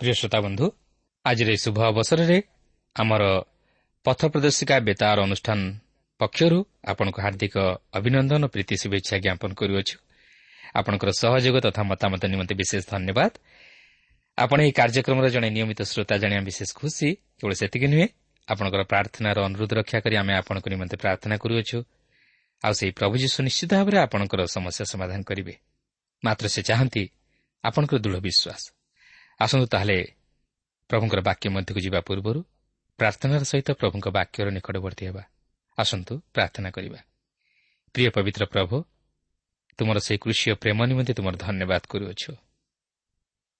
ପ୍ରିୟ ଶ୍ରୋତା ବନ୍ଧୁ ଆଜିର ଏହି ଶୁଭ ଅବସରରେ ଆମର ପଥ ପ୍ରଦର୍ଶିକା ବେତାର ଅନୁଷ୍ଠାନ ପକ୍ଷରୁ ଆପଣଙ୍କୁ ହାର୍ଦ୍ଦିକ ଅଭିନନ୍ଦନ ଓ ପ୍ରୀତି ଶୁଭେଚ୍ଛା ଜ୍ଞାପନ କରୁଅଛୁ। ଆପଣଙ୍କର ସହଯୋଗ ତଥା ମତାମତ ନିମନ୍ତେ ବିଶେଷ ଧନ୍ୟବାଦ। ଆପଣ ଏହି କାର୍ଯ୍ୟକ୍ରମର ଜଣେ ନିୟମିତ ଶ୍ରୋତା ଜାଣିବା ବିଶେଷ ଖୁସି କେବଳ ସେତିକି ନୁହେଁ ଆପଣଙ୍କର ପ୍ରାର୍ଥନାର ଅନୁରୋଧ ରକ୍ଷା କରି ଆମେ ଆପଣଙ୍କ ନିମନ୍ତେ ପ୍ରାର୍ଥନା କରୁଅଛୁ। ଆଉ ସେହି ପ୍ରଭୁ ଯୀଶୁ ନିଶ୍ଚିତ ଭାବରେ ଆପଣଙ୍କର ସମସ୍ୟା ସମାଧାନ କରିବେ। ମାତ୍ର ସେ ଚାହାନ୍ତି ଆପଣଙ୍କର ଦୃଢ଼ ବିଶ୍ୱାସ। ଆସନ୍ତୁ ତାହେଲେ ପ୍ରଭୁଙ୍କର ବାକ୍ୟ ମଧ୍ୟକୁ ଯିବା ପୂର୍ବରୁ ପ୍ରାର୍ଥନାର ସହିତ ପ୍ରଭୁଙ୍କ ବାକ୍ୟର ନିକଟବର୍ତ୍ତୀ ହେବା। ଆସନ୍ତୁ ପ୍ରାର୍ଥନା କରିବା। ପ୍ରିୟ ପବିତ୍ର ପ୍ରଭୁ ତୁମର ସେହି କୃଷି ପ୍ରେମ ନିମନ୍ତେ ତୁମର ଧନ୍ୟବାଦ କରୁଅଛୁ।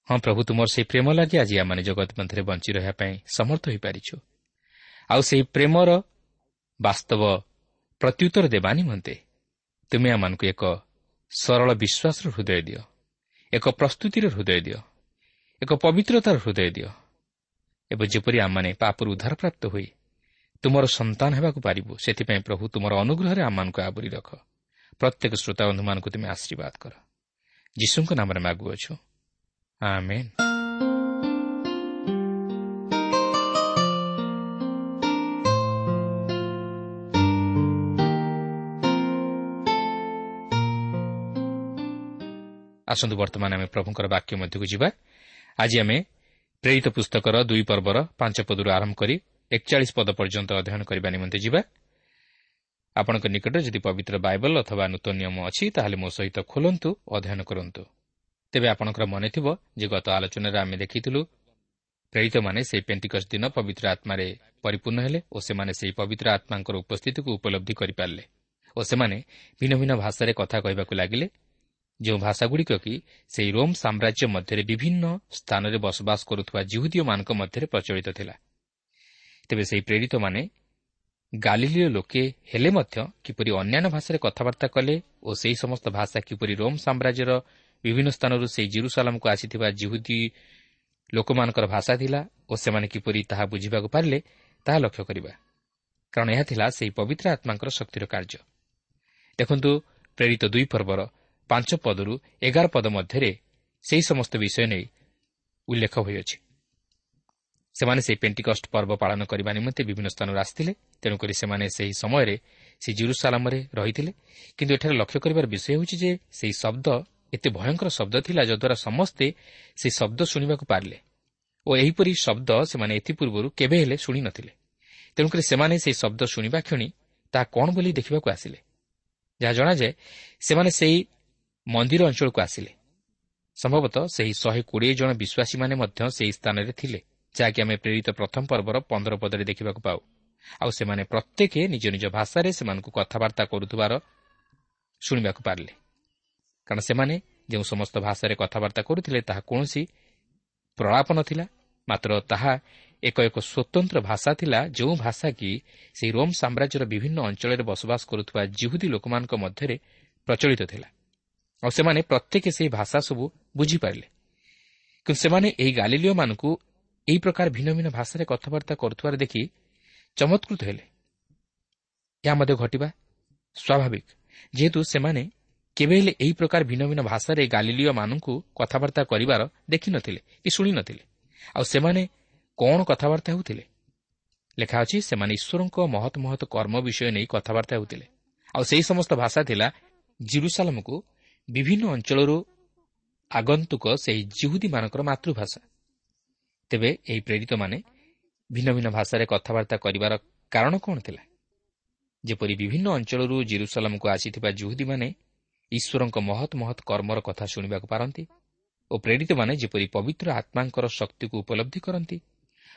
ହଁ ପ୍ରଭୁ ତୁମର ସେହି ପ୍ରେମ ଲାଗି ଆଜି ଆମେ ଜଗତ ମଧ୍ୟରେ ବଞ୍ଚି ରହିବା ପାଇଁ ସମର୍ଥ ହୋଇପାରିଛୁ। ଆଉ ସେହି ପ୍ରେମର ବାସ୍ତବ ପ୍ରତ୍ୟୁତ୍ତର ଦେବା ନିମନ୍ତେ ତୁମେ ଆମମାନଙ୍କୁ ଏକ ସରଳ ବିଶ୍ୱାସର ହୃଦୟ ଦିଅ ଏକ ପ୍ରସ୍ତୁତିର ହୃଦୟ ଦିଅ ଏକ ପବିତ୍ରତାର ହୃଦୟ ଦିଅ। ଏବେ ଯେପରି ଆମମାନେ ପାପରୁ ଉଦ୍ଧାରପ୍ରାପ୍ତ ହୋଇ ତୁମର ସନ୍ତାନ ହେବାକୁ ପାରିବୁ ସେଥିପାଇଁ ପ୍ରଭୁ ତୁମର ଅନୁଗ୍ରହରେ ଆମମାନଙ୍କୁ ଆବରି ରଖ। ପ୍ରତ୍ୟେକ ଶ୍ରୋତାବନ୍ଧୁମାନଙ୍କୁ ତୁମେ ଆଶୀର୍ବାଦ କର। ଯୀଶୁଙ୍କ ନାମରେ ମାଗୁଅଛୁ ଆସନ୍ତୁ ବର୍ତ୍ତମାନ ଆମେ ପ୍ରଭୁଙ୍କର ବାକ୍ୟ ମଧ୍ୟକୁ ଯିବା। ଆଜି ଆମେ ପ୍ରେରିତ ପୁସ୍ତକର ଦୁଇ ପର୍ବର ପାଞ୍ଚ ପଦରୁ ଆରମ୍ଭ କରି ଏକଚାଳିଶ ପଦ ପର୍ଯ୍ୟନ୍ତ ଅଧ୍ୟୟନ କରିବା ନିମନ୍ତେ ଯିବା। ଆପଣଙ୍କ ନିକଟରେ ଯଦି ପବିତ୍ର ବାଇବଲ ଅଥବା ନୂତନ ନିୟମ ଅଛି ତାହେଲେ ମୋ ସହିତ ଖୋଲନ୍ତୁ ଅଧ୍ୟୟନ କରନ୍ତୁ। ତେବେ ଆପଣଙ୍କର ମନେ ଥିବ ଯେ ଗତ ଆଲୋଚନାରେ ଆମେ ଦେଖିଥିଲୁ ପ୍ରେରିତମାନେ ସେହି ପେଣ୍ଟିକସ୍ ଦିନ ପବିତ୍ର ଆତ୍ମାରେ ପରିପୂର୍ଣ୍ଣ ହେଲେ ଓ ସେମାନେ ସେହି ପବିତ୍ର ଆତ୍ମାଙ୍କର ଉପସ୍ଥିତିକୁ ଉପଲବ୍ଧି କରିପାରିଲେ ଓ ସେମାନେ ଭିନ୍ନ ଭିନ୍ନ ଭାଷାରେ କଥା କହିବାକୁ ଲାଗିଲେ ଯେଉଁ ଭାଷାଗୁଡ଼ିକ କି ସେହି ରୋମ୍ ସାମ୍ରାଜ୍ୟ ମଧ୍ୟରେ ବିଭିନ୍ନ ସ୍ଥାନରେ ବସବାସ କରୁଥିବା ଜିହୁଦୀୟମାନଙ୍କ ମଧ୍ୟରେ ପ୍ରଚଳିତ ଥିଲା। ତେବେ ସେହି ପ୍ରେରିତମାନେ ଗାଲିଲୀୟ ଲୋକେ ହେଲେ ମଧ୍ୟ କିପରି ଅନ୍ୟାନ୍ୟ ଭାଷାରେ କଥାବାର୍ତ୍ତା କଲେ ଓ ସେହି ସମସ୍ତ ଭାଷା କିପରି ରୋମ୍ ସାମ୍ରାଜ୍ୟର ବିଭିନ୍ନ ସ୍ଥାନରୁ ସେହି ଜିରୁସାଲାମକୁ ଆସିଥିବା ଜିହୁଦୀ ଲୋକମାନଙ୍କର ଭାଷା ଥିଲା ଓ ସେମାନେ କିପରି ତାହା ବୁଝିବାକୁ ପାରିଲେ ତାହା ଲକ୍ଷ୍ୟ କରିବା। କାରଣ ଏହା ଥିଲା ସେହି ପବିତ୍ର ଆତ୍ମାଙ୍କର ଶକ୍ତିର କାର୍ଯ୍ୟ। ଦେଖନ୍ତୁ ପ୍ରେରିତ ଦୁଇ ପର୍ବର ପାଞ୍ଚ ପଦରୁ ଏଗାର ପଦ ମଧ୍ୟରେ ସେହି ସମସ୍ତ ବିଷୟ ନେଇ ଉଲ୍ଲେଖ ହୋଇଅଛି। ସେମାନେ ସେହି ପେଣ୍ଟିକଷ୍ଟ ପର୍ବ ପାଳନ କରିବା ନିମନ୍ତେ ବିଭିନ୍ନ ସ୍ଥାନରୁ ଆସିଥିଲେ ତେଣୁକରି ସେମାନେ ସେହି ସମୟରେ ସେ ଜିରୁସାଲାମରେ ରହିଥିଲେ। କିନ୍ତୁ ଏଠାରେ ଲକ୍ଷ୍ୟ କରିବାର ବିଷୟ ହେଉଛି ଯେ ସେହି ଶବ୍ଦ ଏତେ ଭୟଙ୍କର ଶବ୍ଦ ଥିଲା ଯଦ୍ୱାରା ସମସ୍ତେ ସେହି ଶବ୍ଦ ଶୁଣିବାକୁ ପାରିଲେ ଓ ଏହିପରି ଶବ୍ଦ ସେମାନେ ଏଥିପୂର୍ବରୁ କେବେ ହେଲେ ଶୁଣି ନ ଥିଲେ ତେଣୁକରି ସେମାନେ ସେହି ଶବ୍ଦ ଶୁଣିବା କ୍ଷଣି ତାହା କ'ଣ ବୋଲି ଦେଖିବାକୁ ଆସିଲେ? ଯାହା ଜଣାଯାଏ ସେମାନେ ସେହି ମନ୍ଦିର ଅଞ୍ଚଳକୁ ଆସିଲେ। ସମ୍ଭବତଃ ସେହି ଶହେ କୋଡ଼ିଏ ଜଣ ବିଶ୍ୱାସୀମାନେ ମଧ୍ୟ ସେହି ସ୍ଥାନରେ ଥିଲେ ଯାହାକି ଆମେ ପ୍ରେରିତ ପ୍ରଥମ ପର୍ବର ପନ୍ଦର ପଦରେ ଦେଖିବାକୁ ପାଉ। ଆଉ ସେମାନେ ପ୍ରତ୍ୟେକ ନିଜ ନିଜ ଭାଷାରେ ସେମାନଙ୍କୁ କଥାବାର୍ତ୍ତା କରୁଥିବାର ଶୁଣିବାକୁ ପାରିଲେ। କାରଣ ସେମାନେ ଯେଉଁ ସମସ୍ତ ଭାଷାରେ କଥାବାର୍ତ୍ତା କରୁଥିଲେ ତାହା କୌଣସି ପ୍ରଳାପ ନଥିଲା ମାତ୍ର ତାହା ଏକ ଏକ ସ୍ୱତନ୍ତ୍ର ଭାଷା ଥିଲା ଯେଉଁ ଭାଷା କି ସେହି ରୋମ୍ ସାମ୍ରାଜ୍ୟର ବିଭିନ୍ନ ଅଞ୍ଚଳରେ ବସବାସ କରୁଥିବା ଜିହୁଦୀ ଲୋକମାନଙ୍କ ମଧ୍ୟରେ ପ୍ରଚଳିତ ଥିଲା। ଆଉ ସେମାନେ ପ୍ରତ୍ୟେକ ସେହି ଭାଷା ସବୁ ବୁଝିପାରିଲେ। କିନ୍ତୁ ସେମାନେ ଏହି ଗାଲିଲିଓମାନଙ୍କୁ ଏହି ପ୍ରକାର ଭିନ୍ନ ଭିନ୍ନ ଭାଷାରେ କଥାବାର୍ତ୍ତା କରୁଥିବାର ଦେଖି ଚମତ୍କୃତ ହେଲେ। ଏହା ମଧ୍ୟ ଘଟିବା ସ୍ୱାଭାବିକ ଯେହେତୁ ସେମାନେ କେବେ ହେଲେ ଏହି ପ୍ରକାର ଭିନ୍ନ ଭିନ୍ନ ଭାଷାରେ ଗାଲିଲିଓମାନଙ୍କୁ କଥାବାର୍ତ୍ତା କରିବାର ଦେଖିନଥିଲେ କି ଶୁଣିନଥିଲେ। ଆଉ ସେମାନେ କ'ଣ କଥାବାର୍ତ୍ତା ହେଉଥିଲେ? ଲେଖା ଅଛି ସେମାନେ ଈଶ୍ୱରଙ୍କ ମହତ ମହତ କର୍ମ ବିଷୟ ନେଇ କଥାବାର୍ତ୍ତା ହେଉଥିଲେ। ଆଉ ସେହି ସମସ୍ତ ଭାଷା ଥିଲା ଜିରୁସାଲାମକୁ ବିଭିନ୍ନ ଅଞ୍ଚଳରୁ ଆଗନ୍ତୁକ ସେହି ଜିହୁଦୀମାନଙ୍କର ମାତୃଭାଷା। ତେବେ ଏହି ପ୍ରେରିତମାନେ ଭିନ୍ନ ଭିନ୍ନ ଭାଷାରେ କଥାବାର୍ତ୍ତା କରିବାର କାରଣ କ'ଣ ଥିଲା? ଯେପରି ବିଭିନ୍ନ ଅଞ୍ଚଳରୁ ଜିରୁସାଲାମକୁ ଆସିଥିବା ଜୁହୁଦୀମାନେ ଈଶ୍ୱରଙ୍କ ମହତ ମହତ କର୍ମର କଥା ଶୁଣିବାକୁ ପାରନ୍ତି ଓ ପ୍ରେରିତମାନେ ଯେପରି ପବିତ୍ର ଆତ୍ମାଙ୍କର ଶକ୍ତିକୁ ଉପଲବ୍ଧି କରନ୍ତି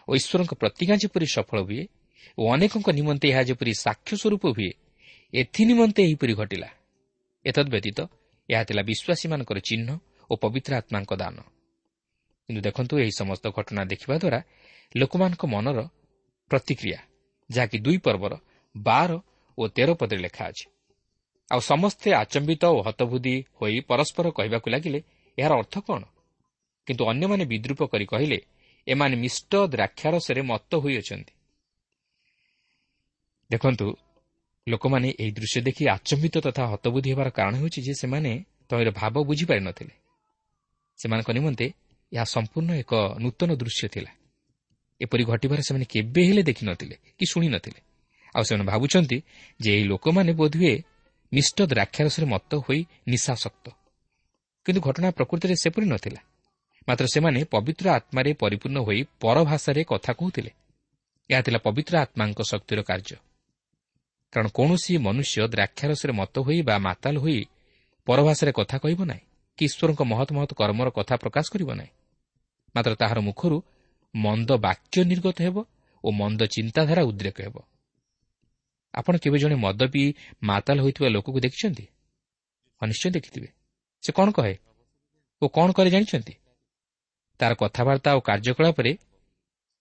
ଓ ଈଶ୍ୱରଙ୍କ ପ୍ରତିଜ୍ଞା ଯେପରି ସଫଳ ହୁଏ ଓ ଅନେକଙ୍କ ନିମନ୍ତେ ଏହା ଯେପରି ସାକ୍ଷ୍ୟ ସ୍ୱରୂପ ହୁଏ ଏଥିନିମନ୍ତେ ଏହିପରି ଘଟିଲା। ଏତଦ୍ବ୍ୟତୀତ ଏହା ଥିଲା ବିଶ୍ୱାସୀମାନଙ୍କର ଚିହ୍ନ ଓ ପବିତ୍ର ଆତ୍ମାଙ୍କ ଦାନ। କିନ୍ତୁ ଦେଖନ୍ତୁ ଏହି ସମସ୍ତ ଘଟଣା ଦେଖିବା ଦ୍ୱାରା ଲୋକମାନଙ୍କ ମନର ପ୍ରତିକ୍ରିୟା ଯାହାକି ଦୁଇ ପର୍ବର ବାର ଓ ତେର ପଦରେ ଲେଖା ଅଛି। ଆଉ ସମସ୍ତେ ଆଚମ୍ବିତ ଓ ହତବୁଦ୍ଧି ହୋଇ ପରସ୍ପର କହିବାକୁ ଲାଗିଲେ ଏହାର ଅର୍ଥ କ'ଣ? କିନ୍ତୁ ଅନ୍ୟମାନେ ବିଦ୍ରୁପ କରି କହିଲେ ଏମାନେ ମିଷ୍ଟ ଦ୍ରାକ୍ଷାରସରେ ମତ ହୋଇଅଛନ୍ତି। ଦେଖନ୍ତୁ ଲୋକମାନେ ଏହି ଦୃଶ୍ୟ ଦେଖି ଆଚମ୍ବିତ ତଥା ହତବୁଦ୍ଧି ହେବାର କାରଣ ହେଉଛି ଯେ ସେମାନେ ତହିଁର ଭାବ ବୁଝିପାରିନଥିଲେ ସେମାନଙ୍କ ନିମନ୍ତେ ଏହା ସମ୍ପୂର୍ଣ୍ଣ ଏକ ନୂତନ ଦୃଶ୍ୟ ଥିଲା। ଏପରି ଘଟିବାର ସେମାନେ କେବେ ହେଲେ ଦେଖିନଥିଲେ କି ଶୁଣିନଥିଲେ ଆଉ ସେମାନେ ଭାବୁଛନ୍ତି ଯେ ଏହି ଲୋକମାନେ ବୋଧହୁଏ ମିଷ୍ଟ ଦ୍ରାକ୍ଷାରସରେ ମତ ହୋଇ ନିଶାସକ୍ତ। କିନ୍ତୁ ଘଟଣା ପ୍ରକୃତିରେ ସେପରି ନଥିଲା। ମାତ୍ର ସେମାନେ ପବିତ୍ର ଆତ୍ମାରେ ପରିପୂର୍ଣ୍ଣ ହୋଇ ପରଭାଷାରେ କଥା କହୁଥିଲେ। ଏହା ଥିଲା ପବିତ୍ର ଆତ୍ମାଙ୍କ ଶକ୍ତିର କାର୍ଯ୍ୟ। କାରଣ କୌଣସି ମନୁଷ୍ୟ ଦ୍ରାକ୍ଷାରସରେ ମତ ହୋଇ ବା ମାତାଲ ହୋଇ ପରଭାଷାରେ କଥା କହିବ ନାହିଁ କି ଈଶ୍ୱରଙ୍କ ମହତ ମହତ କର୍ମର କଥା ପ୍ରକାଶ କରିବ ନାହିଁ। ମାତ୍ର ତାହାର ମୁଖରୁ ମନ୍ଦ ବାକ୍ୟ ନିର୍ଗତ ହେବ ଓ ମନ୍ଦ ଚିନ୍ତାଧାରା ଉଦ୍ରେକ ହେବ। ଆପଣ କେବେ ଜଣେ ମଦ ପିଇ ମାତାଲ ହୋଇଥିବା ଲୋକକୁ ଦେଖିଛନ୍ତି? ନିଶ୍ଚୟ ଦେଖିଥିବେ। ସେ କ'ଣ କହେ? ଓ କ'ଣ କରେ ଜାଣିଛନ୍ତି? ତାର କଥାବାର୍ତ୍ତା ଓ କାର୍ଯ୍ୟକଳାପରେ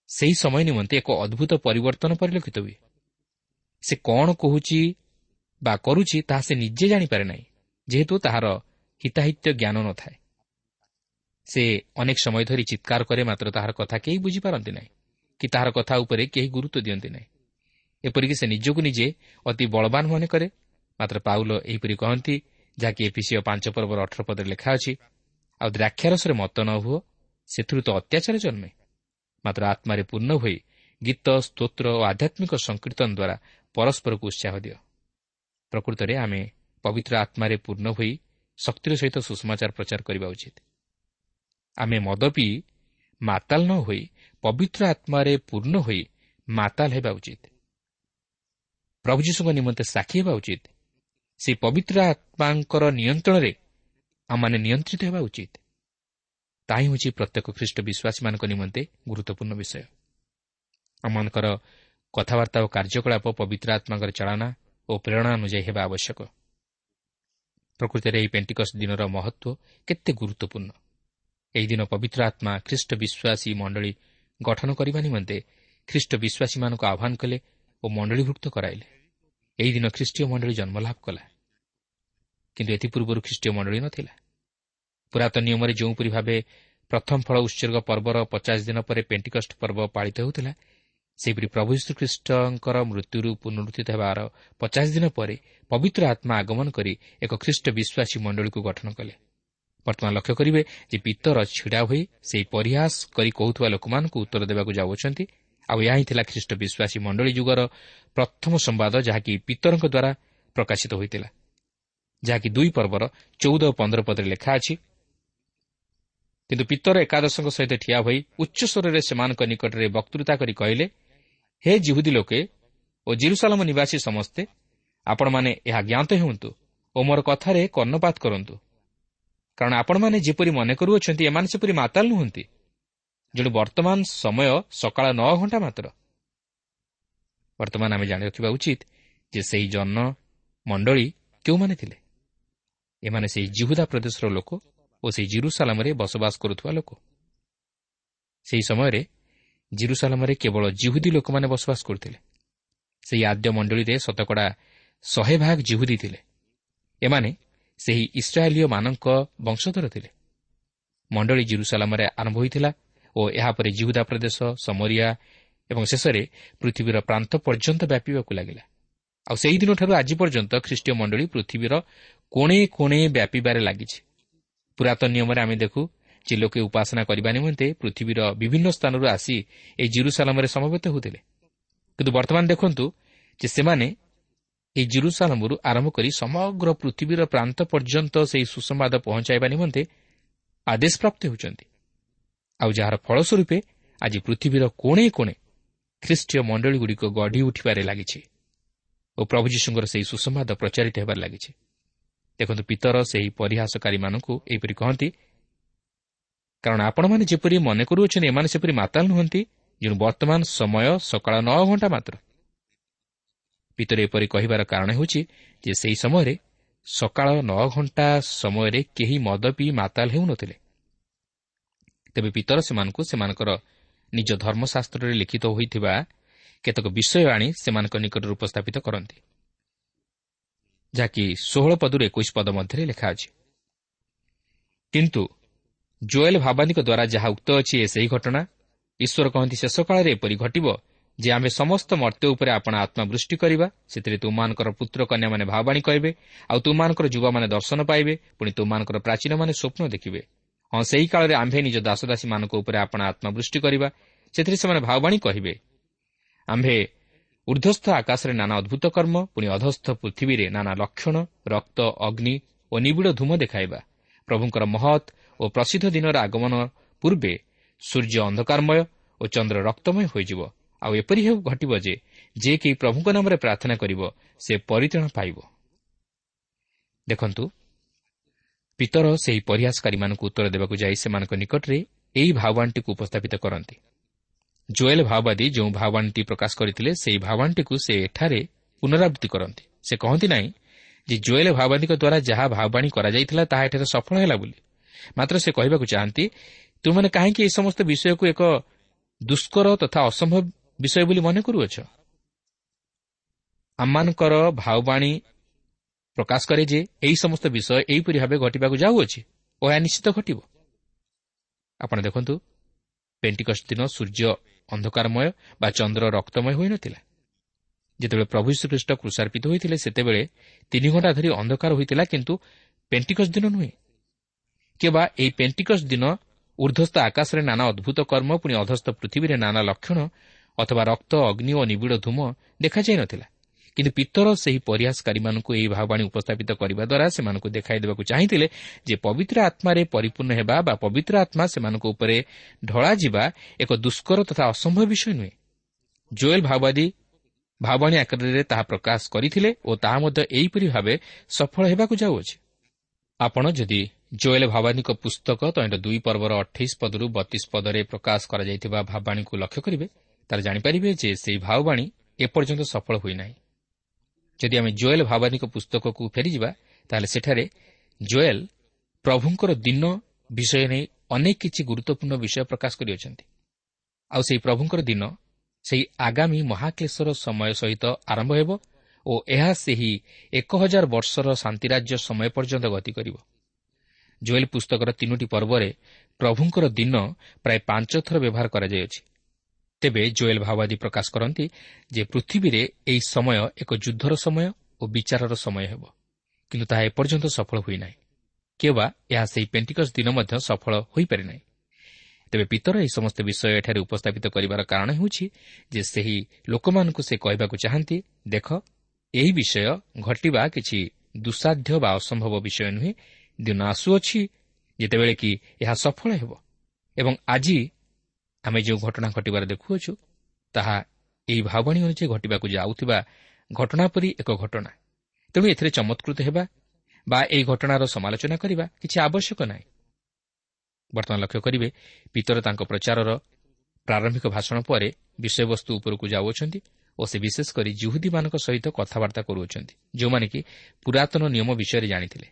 ସେହି ସମୟ ନିମନ୍ତେ ଏକ ଅଦ୍ଭୁତ ପରିବର୍ତ୍ତନ ପରିଲକ୍ଷିତ ହୁଏ। ସେ କ'ଣ କହୁଛି ବା କରୁଛି ତାହା ସେ ନିଜେ ଜାଣିପାରେ ନାହିଁ ଯେହେତୁ ତାହାର ହିତାହିତ୍ୟ ଜ୍ଞାନ ନଥାଏ। ସେ ଅନେକ ସମୟ ଧରି ଚିତ୍କାର କରେ ମାତ୍ର ତାହାର କଥା କେହି ବୁଝିପାରନ୍ତି ନାହିଁ କି ତାହାର କଥା ଉପରେ କେହି ଗୁରୁତ୍ୱ ଦିଅନ୍ତି ନାହିଁ। ଏପରିକି ସେ ନିଜକୁ ନିଜେ ଅତି ବଳବାନ ମନେ କରେ ମାତ୍ର ପାଉଲ ଏହିପରି କହନ୍ତି ଯାହାକି ଏପିସିଓ ପାଞ୍ଚ ପର୍ବର ଅଠର ପଦରେ ଲେଖା ଅଛି ଆଉ ଦ୍ରାକ୍ଷାରସରେ ମତ ନ ହୁଅ ସେଥିରୁ ତ ଅତ୍ୟାଚାର ଜନ୍ମେ ମାତ୍ର ଆତ୍ମାରେ ପୂର୍ଣ୍ଣ ହୋଇ ଗୀତ ସ୍ତୋତ୍ର ଓ ଆଧ୍ୟାତ୍ମିକ ସଂକୀର୍ତ୍ତନ ଦ୍ୱାରା ପରସ୍ପରକୁ ଉତ୍ସାହ ଦିଅ। ପ୍ରକୃତରେ ଆମେ ପବିତ୍ର ଆତ୍ମାରେ ପୂର୍ଣ୍ଣ ହୋଇ ଶକ୍ତିର ସହିତ ସୁଷମାଚାର ପ୍ରଚାର କରିବା ଉଚିତ। ଆମେ ମଦ ପିଇ ମାତାଲ ନ ହୋଇ ପବିତ୍ର ଆତ୍ମାରେ ପୂର୍ଣ୍ଣ ହୋଇ ମାତାଲ ହେବା ଉଚିତ। ପ୍ରଭୁ ଯୀଶୁଙ୍କ ନିମନ୍ତେ ସାକ୍ଷୀ ହେବା ଉଚିତ। ସେହି ପବିତ୍ର ଆତ୍ମାଙ୍କର ନିୟନ୍ତ୍ରଣରେ ଆମମାନେ ନିୟନ୍ତ୍ରିତ ହେବା ଉଚିତ। ତାହା ହିଁ ହେଉଛି ପ୍ରତ୍ୟେକ ଖ୍ରୀଷ୍ଟ ବିଶ୍ୱାସୀମାନଙ୍କ ନିମନ୍ତେ ଗୁରୁତ୍ୱପୂର୍ଣ୍ଣ ବିଷୟ। ଆମମାନଙ୍କର କଥାବାର୍ତ୍ତା ଓ କାର୍ଯ୍ୟକଳାପ ପବିତ୍ର ଆତ୍ମାଙ୍କର ଚାଳନା ଓ ପ୍ରେରଣା ଅନୁଯାୟୀ ହେବା ଆବଶ୍ୟକ। ପ୍ରକୃତରେ ଏହି ପେଣ୍ଟିକସ୍ ଦିନର ମହତ୍ତ୍ୱ କେତେ ଗୁରୁତ୍ୱପୂର୍ଣ୍ଣ। ଏହି ଦିନ ପବିତ୍ର ଆତ୍ମା ଖ୍ରୀଷ୍ଟ ବିଶ୍ୱାସୀ ମଣ୍ଡଳୀ ଗଠନ କରିବା ନିମନ୍ତେ ଖ୍ରୀଷ୍ଟ ବିଶ୍ୱାସୀମାନଙ୍କୁ ଆହ୍ୱାନ କଲେ ଓ ମଣ୍ଡଳୀଭୁକ୍ତ କରାଇଲେ। ଏହି ଦିନ ଖ୍ରୀଷ୍ଟୀୟ ମଣ୍ଡଳୀ ଜନ୍ମଲାଭ କଲା। କିନ୍ତୁ ଏଥିପୂର୍ବରୁ ଖ୍ରୀଷ୍ଟୀୟ ମଣ୍ଡଳୀ ନଥିଲା। ପୁରାତନ ନିୟମରେ ଯେଉଁପରି ଭାବେ ପ୍ରଥମ ଫଳ ଉତ୍ସର୍ଗ ପର୍ବର ପଚାଶ ଦିନ ପରେ ପେଣ୍ଟିକଷ୍ଟ ପର୍ବ ପାଳିତ ହେଉଥିଲା ସେହିପରି ପ୍ରଭୁ ଶ୍ରୀଖ୍ରୀଷ୍ଟଙ୍କର ମୃତ୍ୟୁରୁ ପୁନରୁଦ୍ଧିତ ହେବାର ପଚାଶ ଦିନ ପରେ ପବିତ୍ର ଆତ୍ମା ଆଗମନ କରି ଏକ ଖ୍ରୀଷ୍ଟ ବିଶ୍ୱାସୀ ମଣ୍ଡଳୀକୁ ଗଠନ କଲେ। ବର୍ତ୍ତମାନ ଲକ୍ଷ୍ୟ କରିବେ ଯେ ପିତର ଛିଡ଼ା ହୋଇ ସେହି ପରିହାସ କରି କହୁଥିବା ଲୋକମାନଙ୍କୁ ଉତ୍ତର ଦେବାକୁ ଯାଉଅଛନ୍ତି ଆଉ ଏହା ହିଁ ଥିଲା ଖ୍ରୀଷ୍ଟ ବିଶ୍ୱାସୀ ମଣ୍ଡଳୀ ଯୁଗର ପ୍ରଥମ ସମ୍ବାଦ ଯାହାକି ପିତରଙ୍କ ଦ୍ୱାରା ପ୍ରକାଶିତ ହୋଇଥିଲା। ଯାହାକି ଦୁଇ ପର୍ବର ଚଉଦ ଓ ପନ୍ଦର ପଦରେ ଲେଖା ଅଛି। କିନ୍ତୁ ପିତର ଏକାଦଶଙ୍କ ସହିତ ଠିଆ ହୋଇ ଉଚ୍ଚସ୍ୱରରେ ସେମାନଙ୍କ ନିକଟରେ ବକ୍ତୃତା କରି କହିଲେ ହେ ଜିହୁଦୀ ଲୋକେ ଓ ଜିରୁସାଲମ ନିବାସୀ ସମସ୍ତେ ଆପଣମାନେ ଏହା ଜ୍ଞାତ ହୁଅନ୍ତୁ ଓ ମୋର କଥାରେ କର୍ଣ୍ଣପାତ କରନ୍ତୁ। କାରଣ ଆପଣମାନେ ଯେପରି ମନେ କରୁଅଛନ୍ତି ଏମାନେ ସେପରି ମାତାଲ ନୁହନ୍ତି। ଯେଣୁ ବର୍ତ୍ତମାନ ସମୟ ସକାଳ ନଅ ଘଣ୍ଟା ମାତ୍ର। ବର୍ତ୍ତମାନ ଆମେ ଜାଣି ରଖିବା ଉଚିତ ଯେ ସେହି ଜନ ମଣ୍ଡଳୀ କେଉଁମାନେ ଥିଲେ? ଏମାନେ ସେହି ଜିହୁଦା ପ୍ରଦେଶର ଲୋକ ଓ ସେହି ଜିରୁସାଲାମରେ ବସବାସ କରୁଥିବା ଲୋକ। ସେହି ସମୟରେ ଜିରୁସାଲାମରେ କେବଳ ଜିହୁଦୀ ଲୋକମାନେ ବସବାସ କରୁଥିଲେ। ସେହି ଆଦ୍ୟ ମଣ୍ଡଳୀରେ ଶତକଡ଼ା ଶହେ ଭାଗ ଜିହୁଦୀ ଥିଲେ। ଏମାନେ ସେହି ଇସ୍ରାଏଲୀୟମାନଙ୍କ ବଂଶଧର ଥିଲେ। ମଣ୍ଡଳୀ ଜିରୁସାଲାମରେ ଆରମ୍ଭ ହୋଇଥିଲା ଓ ଏହାପରେ ଜିହୁଦା ପ୍ରଦେଶ ସମରିଆ ଏବଂ ଶେଷରେ ପୃଥିବୀର ପ୍ରାନ୍ତ ପର୍ଯ୍ୟନ୍ତ ବ୍ୟାପିବାକୁ ଲାଗିଲା। ଆଉ ସେହିଦିନଠାରୁ ଆଜି ପର୍ଯ୍ୟନ୍ତ ଖ୍ରୀଷ୍ଟୀୟ ମଣ୍ଡଳୀ ପୃଥିବୀର କୋଣେ କୋଣେ ବ୍ୟାପିବାରେ ଲାଗିଛି। ପୁରାତନ ନିୟମରେ ଆମେ ଦେଖୁ ଯେ ଲୋକେ ଉପାସନା କରିବା ନିମନ୍ତେ ପୃଥିବୀର ବିଭିନ୍ନ ସ୍ଥାନରୁ ଆସି ଏହି ଜିରୁସାଲମରେ ସମବେତ ହେଉଥିଲେ। କିନ୍ତୁ ବର୍ତ୍ତମାନ ଦେଖନ୍ତୁ ଯେ ସେମାନେ ଏହି ଜିରୁସାଲମରୁ ଆରମ୍ଭ କରି ସମଗ୍ର ପୃଥିବୀର ପ୍ରାନ୍ତ ପର୍ଯ୍ୟନ୍ତ ସେହି ସୁସମ୍ବାଦ ପହଞ୍ଚାଇବା ନିମନ୍ତେ ଆଦେଶ ପ୍ରାପ୍ତ ହେଉଛନ୍ତି। ଆଉ ଯାହାର ଫଳସ୍ୱରୂପେ ଆଜି ପୃଥିବୀର କୋଣେ କୋଣେ ଖ୍ରୀଷ୍ଟୀୟ ମଣ୍ଡଳୀଗୁଡ଼ିକ ଗଢ଼ି ଉଠିବାରେ ଲାଗିଛି ଓ ପ୍ରଭୁ ଯୀଶୁଙ୍କର ସେହି ସୁସମ୍ବାଦ ପ୍ରଚାରିତ ହେବାରେ ଲାଗିଛି। ଦେଖନ୍ତୁ ପିତର ସେହି ପରିହାସକାରୀମାନଙ୍କୁ ଏହିପରି କହନ୍ତି କାରଣ ଆପଣମାନେ ଯେପରି ମନେ କରୁଅଛନ୍ତି ଏମାନେ ସେପରି ମାତାଲ ନୁହନ୍ତି ଯେଣୁ ବର୍ତ୍ତମାନ ସମୟ ସକାଳ ନଅ ଘଣ୍ଟା ମାତ୍ର। ପିତର ଏପରି କହିବାର କାରଣ ହେଉଛି ଯେ ସେହି ସମୟରେ ସକାଳ ନଅ ଘଣ୍ଟା ସମୟରେ କେହି ମଦ ପିଇ ମାତାଲ ହେଉନଥିଲେ। ତେବେ ପିତର ସେମାନଙ୍କୁ ସେମାନଙ୍କର ନିଜ ଧର୍ମଶାସ୍ତ୍ରରେ ଲିଖିତ ହୋଇଥିବା କେତେକ ବିଷୟ ଆଣି ସେମାନଙ୍କ ନିକଟରେ ଉପସ୍ଥାପିତ କରନ୍ତି। ଯାହାକି ଷୋହଳ ପଦରୁ ଏକୋଇଶ ପଦ ମଧ୍ୟରେ ଲେଖା ଅଛି। କିନ୍ତୁ ଜୋଏଲ ଭାବାନୀଙ୍କ ଦ୍ୱାରା ଯାହା ଉକ୍ତ ଅଛି ଏ ସେହି ଘଟଣା। ଈଶ୍ୱର କହନ୍ତି ଶେଷ କାଳରେ ଏପରି ଘଟିବ ଯେ ଆମେ ସମସ୍ତ ମର୍ତ୍ତ୍ୟ ଉପରେ ଆପଣ ଆତ୍ମାବୃଷ୍ଟି କରିବା। ସେଥିରେ ତୁମମାନଙ୍କର ପୁତ୍ର କନ୍ୟାମାନେ ଭାବାଣୀ କହିବେ ଆଉ ତୁମମାନଙ୍କର ଯୁବାମାନେ ଦର୍ଶନ ପାଇବେ। ପୁଣି ତୁମମାନଙ୍କର ପ୍ରାଚୀନମାନେ ସ୍ୱପ୍ନ ଦେଖିବେ। ହଁ ସେହି କାଳରେ ଆମ୍ଭେ ନିଜ ଦାସଦାସୀମାନଙ୍କ ଉପରେ ଆପଣ ଆତ୍ମାବୃଷ୍ଟି କରିବା। ସେଥିରେ ସେମାନେ ଭାବବାଣୀ କହିବେ ଆମ୍ଭେ ଉର୍ଦ୍ଧ୍ୱସ୍ଥ ଆକାଶରେ ନାନା ଅଦ୍ଭୁତ କର୍ମ ପୁଣି ଅଧସ୍ଥ ପୃଥିବୀରେ ନାନା ଲକ୍ଷଣ ରକ୍ତ ଅଗ୍ନି ଓ ନିବିଡ଼ ଧୂମ ଦେଖାଇବା। ପ୍ରଭୁଙ୍କର ମହତ୍ ଓ ପ୍ରସିଦ୍ଧ ଦିନର ଆଗମନ ପୂର୍ବେ ସୂର୍ଯ୍ୟ ଅନ୍ଧକାରମୟ ଓ ଚନ୍ଦ୍ର ରକ୍ତମୟ ହୋଇଯିବ। ଆଉ ଏପରି ହେଉ ଘଟିବ ଯେ ଯେ କେହି ପ୍ରଭୁଙ୍କ ନାମରେ ପ୍ରାର୍ଥନା କରିବ ସେ ପରିତ୍ରାଣ ପାଇବ। ଦେଖନ୍ତୁ ପିତର ସେହି ପରିହାସକାରୀମାନଙ୍କୁ ଉତ୍ତର ଦେବାକୁ ଯାଇ ସେମାନଙ୍କ ନିକଟରେ ଏହି ଭାବବାଣୀଟିକୁ ଉପସ୍ଥାପିତ କରନ୍ତି। ଜୋଏଲ୍ ଭାଓବାଦୀ ଯେଉଁ ଭାବବାଣୀଟି ପ୍ରକାଶ କରିଥିଲେ ସେହି ଭାବବାଣୀଟିକୁ ସେ ଏଠାରେ ପୁନରାବୃତ୍ତି କରନ୍ତି। ସେ କହନ୍ତି ନାହିଁ ଯେ ଜୋଏଲ୍ ଭାଓବାଦୀଙ୍କ ଦ୍ୱାରା ଯାହା ଭାବବାଣୀ କରାଯାଇଥିଲା ତାହା ଏଠାରେ ସଫଳ ହେଲା ବୋଲି। ମାତ୍ର ସେ କହିବାକୁ ଚାହାନ୍ତି ତୁମମାନେ କାହିଁକି ଏ ସମସ୍ତ ବିଷୟକୁ ଏକ ଦୁଷ୍କର ତଥା ଅସମ୍ଭବ ବିଷୟ ବୋଲି ମନେ କରୁଅଛ? ଆମମାନଙ୍କର ଭାଓବାଣୀ ପ୍ରକାଶ କରେ ଯେ ଏହି ସମସ୍ତ ବିଷୟ ଏହିପରି ଭାବେ ଘଟିବାକୁ ଯାଉଅଛି ଓ ଏହା ନିଶ୍ଚିତ ଘଟିବ। ଆପଣ ଦେଖନ୍ତୁ ପେଣ୍ଟିକସ୍ ଦିନ ସୂର୍ଯ୍ୟ ଅନ୍ଧକାରମୟ ବା ଚନ୍ଦ୍ର ରକ୍ତମୟ ହୋଇନଥିଲା। ଯେତେବେଳେ ପ୍ରଭୁ ଶ୍ରୀକୃଷ୍ଣ କୃଷାର୍ପିତ ହୋଇଥିଲେ ସେତେବେଳେ ତିନି ଘଣ୍ଟା ଧରି ଅନ୍ଧକାର ହୋଇଥିଲା କିନ୍ତୁ ପେଣ୍ଟିକସ୍ ଦିନ ନୁହେଁ। କିମ୍ବା ଏହି ପେଣ୍ଟିକସ୍ ଦିନ ଉର୍ଦ୍ଧ୍ୱସ୍ଥ ଆକାଶରେ ନାନା ଅଦ୍ଭୁତ କର୍ମ ପୁଣି ଅଧସ୍ଥ ପୃଥିବୀରେ ନାନା ଲକ୍ଷଣ ଅଥବା ରକ୍ତ ଅଗ୍ନି ଓ ନିବିଡ଼ ଧୂମ ଦେଖାଯାଇ ନଥିଲା। କିନ୍ତୁ ପିତର ସେହି ପରିହାସକାରୀମାନଙ୍କୁ ଏହି ଭାବବାଣୀ ଉପସ୍ଥାପିତ କରିବା ଦ୍ୱାରା ସେମାନଙ୍କୁ ଦେଖାଇ ଦେବାକୁ ଚାହିଁଥିଲେ ଯେ ପବିତ୍ର ଆତ୍ମାରେ ପରିପୂର୍ଣ୍ଣ ହେବା ବା ପବିତ୍ର ଆତ୍ମା ସେମାନଙ୍କ ଉପରେ ଢଳାଯିବା ଏକ ଦୁଷ୍କର ତଥା ଅସମ୍ଭବ ବିଷୟ ନୁହେଁ। ଜୋଏଲ୍ ଭାଓବାଦୀ ଭାବବାଣୀ ଆକାରରେ ତାହା ପ୍ରକାଶ କରିଥିଲେ ଓ ତାହା ମଧ୍ୟ ଏହିପରି ଭାବେ ସଫଳ ହେବାକୁ ଯାଉଅଛି। ଆପଣ ଯଦି ଜୋଏଲ୍ ଭାବାନୀଙ୍କ ପୁସ୍ତକ ତୈଣ୍ଟ ଦୁଇ ପର୍ବର ଅଠେଇଶ ପଦରୁ ବତିଶ ପଦରେ ପ୍ରକାଶ କରାଯାଇଥିବା ଭାବବାଣୀକୁ ଲକ୍ଷ୍ୟ କରିବେ ତାହେଲେ ଜାଣିପାରିବେ ଯେ ସେହି ଭାବବାଣୀ ଏପର୍ଯ୍ୟନ୍ତ ସଫଳ ହୋଇନାହିଁ। ଯଦି ଆମେ ଜୋଏଲ୍ ଭାବାନୀଙ୍କ ପୁସ୍ତକକୁ ଫେରିଯିବା ତାହେଲେ ସେଠାରେ ଜୋଏଲ୍ ପ୍ରଭୁଙ୍କର ଦିନ ବିଷୟ ନେଇ ଅନେକ କିଛି ଗୁରୁତ୍ୱପୂର୍ଣ୍ଣ ବିଷୟ ପ୍ରକାଶ କରିଅଛନ୍ତି। ଆଉ ସେହି ପ୍ରଭୁଙ୍କର ଦିନ ସେହି ଆଗାମୀ ମହାକ୍ଲେଶର ସମୟ ସହିତ ଆରମ୍ଭ ହେବ ଓ ଏହା ସେହି ଏକ ହଜାର ବର୍ଷର ଶାନ୍ତିରାଜ୍ୟ ସମୟ ପର୍ଯ୍ୟନ୍ତ ଗତି କରିବ। ଜୁଏଲ୍ ପୁସ୍ତକର ତିନୋଟି ପର୍ବରେ ପ୍ରଭୁଙ୍କର ଦିନ ପ୍ରାୟ ପାଞ୍ଚ ଥର ବ୍ୟବହାର କରାଯାଇଅଛି। ତେବେ ଜୁଏଲ୍ ଭାଓବାଦୀ ପ୍ରକାଶ କରନ୍ତି ଯେ ପୃଥିବୀରେ ଏହି ସମୟ ଏକ ଯୁଦ୍ଧର ସମୟ ଓ ବିଚାରର ସମୟ ହେବ। କିନ୍ତୁ ତାହା ଏପର୍ଯ୍ୟନ୍ତ ସଫଳ ହୋଇନାହିଁ। କିମ୍ବା ଏହା ସେହି ପେଣ୍ଟିକସ୍ ଦିନ ମଧ୍ୟ ସଫଳ ହୋଇପାରିନାହିଁ ତେବେ ପିତର ଏହି ସମସ୍ତ ବିଷୟ ଏଠାରେ ଉପସ୍ଥାପିତ କରିବାର କାରଣ ହେଉଛି ଯେ ସେହି ଲୋକମାନଙ୍କୁ ସେ କହିବାକୁ ଚାହାନ୍ତି ଦେଖ ଏହି ବିଷୟ ଘଟିବା କିଛି ଦୁଃସାଧ୍ୟ ବା ଅସମ୍ଭବ ବିଷୟ ନୁହେଁ ଦିନ ଆସୁଅଛି ଯେତେବେଳେ କି ଏହା ସଫଳ ହେବ। ଏବଂ ଆଜି ଆମେ ଯେଉଁ ଘଟଣା ଘଟିବାର ଦେଖୁଅଛୁ ତାହା ଏହି ଭାବଣୀ ଅନୁଯାୟୀ ଘଟିବାକୁ ଯାଉଥିବା ଘଟଣା ପରି ଏକ ଘଟଣା। ତେଣୁ ଏଥିରେ ଚମତ୍କୃତ ହେବା ବା ଏହି ଘଟଣାର ସମାଲୋଚନା କରିବା କିଛି ଆବଶ୍ୟକ ନାହିଁ। ବର୍ତ୍ତମାନ ଲକ୍ଷ୍ୟ କରିବେ ପିତର ତାଙ୍କ ପ୍ରଚାରର ପ୍ରାରମ୍ଭିକ ଭାଷଣ ପରେ ବିଷୟବସ୍ତୁ ଉପରକୁ ଯାଉଅଛନ୍ତି ଓ ସେ ବିଶେଷ କରି ଜୁହୁଦୀମାନଙ୍କ ସହିତ କଥାବାର୍ତ୍ତା କରୁଅଛନ୍ତି ଯେଉଁମାନେ କି ପୁରାତନ ନିୟମ ବିଷୟରେ ଜାଣିଥିଲେ।